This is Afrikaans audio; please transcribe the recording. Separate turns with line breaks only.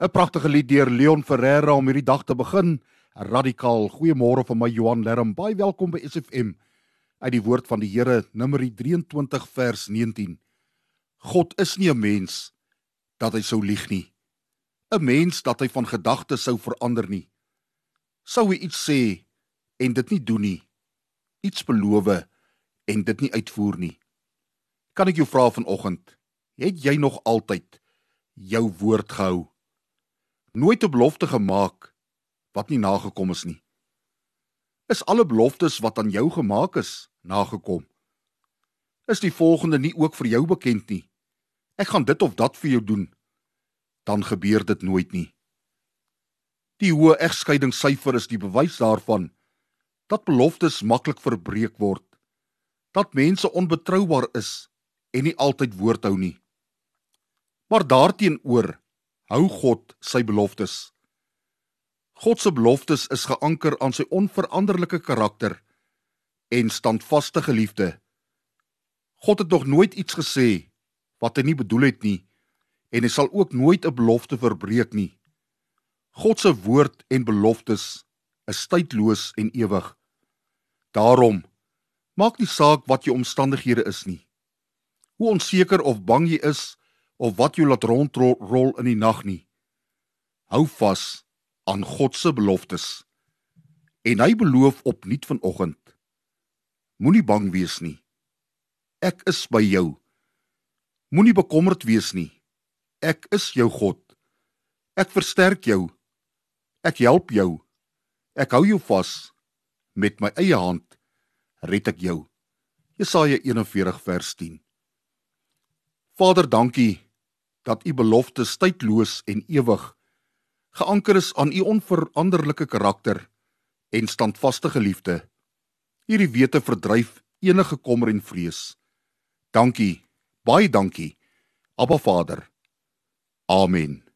'n Pragtige lied deur Leon Ferreira om hierdie dag te begin. Radikaal. Goeiemôre van my Johan Lerm. Baie welkom by SFM. Uit die woord van die Here, Numeri 23 vers 19. God is nie 'n mens dat hy sou lieg nie. 'n Mens dat hy van gedagtes sou verander nie. Sou hy iets sê en dit nie doen nie. Iets beloof en dit nie uitvoer nie. Kan ek jou vra vanoggend, het jy nog altyd jou woord gehou? Nooit 'n belofte gemaak wat nie nagekom is nie. Is alle beloftes wat aan jou gemaak is nagekom? Is die volgende nie ook vir jou bekend nie? Ek gaan dit of dat vir jou doen. Dan gebeur dit nooit nie. Die hoë egskeidingssyfer is die bewys daarvan dat beloftes maklik verbreek word. Dat mense onbetroubaar is en nie altyd woord hou nie. Maar daarteenoor hou God sy beloftes. God se beloftes is geanker aan sy onveranderlike karakter en standvaste liefde. God het nog nooit iets gesê wat hy nie bedoel het nie en hy sal ook nooit 'n belofte verbreek nie. God se woord en beloftes is tydloos en ewig. Daarom maak nie saak wat jou omstandighede is nie. Hoe onseker of bang jy is of wat jou laat rondrol in die nag nie. Hou vas aan God se beloftes. En hy beloof opnuut vanoggend. Moenie bang wees nie. Ek is by jou. Moenie bekommerd wees nie. Ek is jou God. Ek versterk jou. Ek help jou. Ek hou jou vas met my eie hand red ek jou. Jesaja 41 vers 10. Vader, dankie dat u beloftes tydloos en ewig geanker is aan u onveranderlike karakter en standvaste liefde. Hierdie wete verdryf enige kommer en vrees. Dankie, baie dankie. Abba Vader. Amen.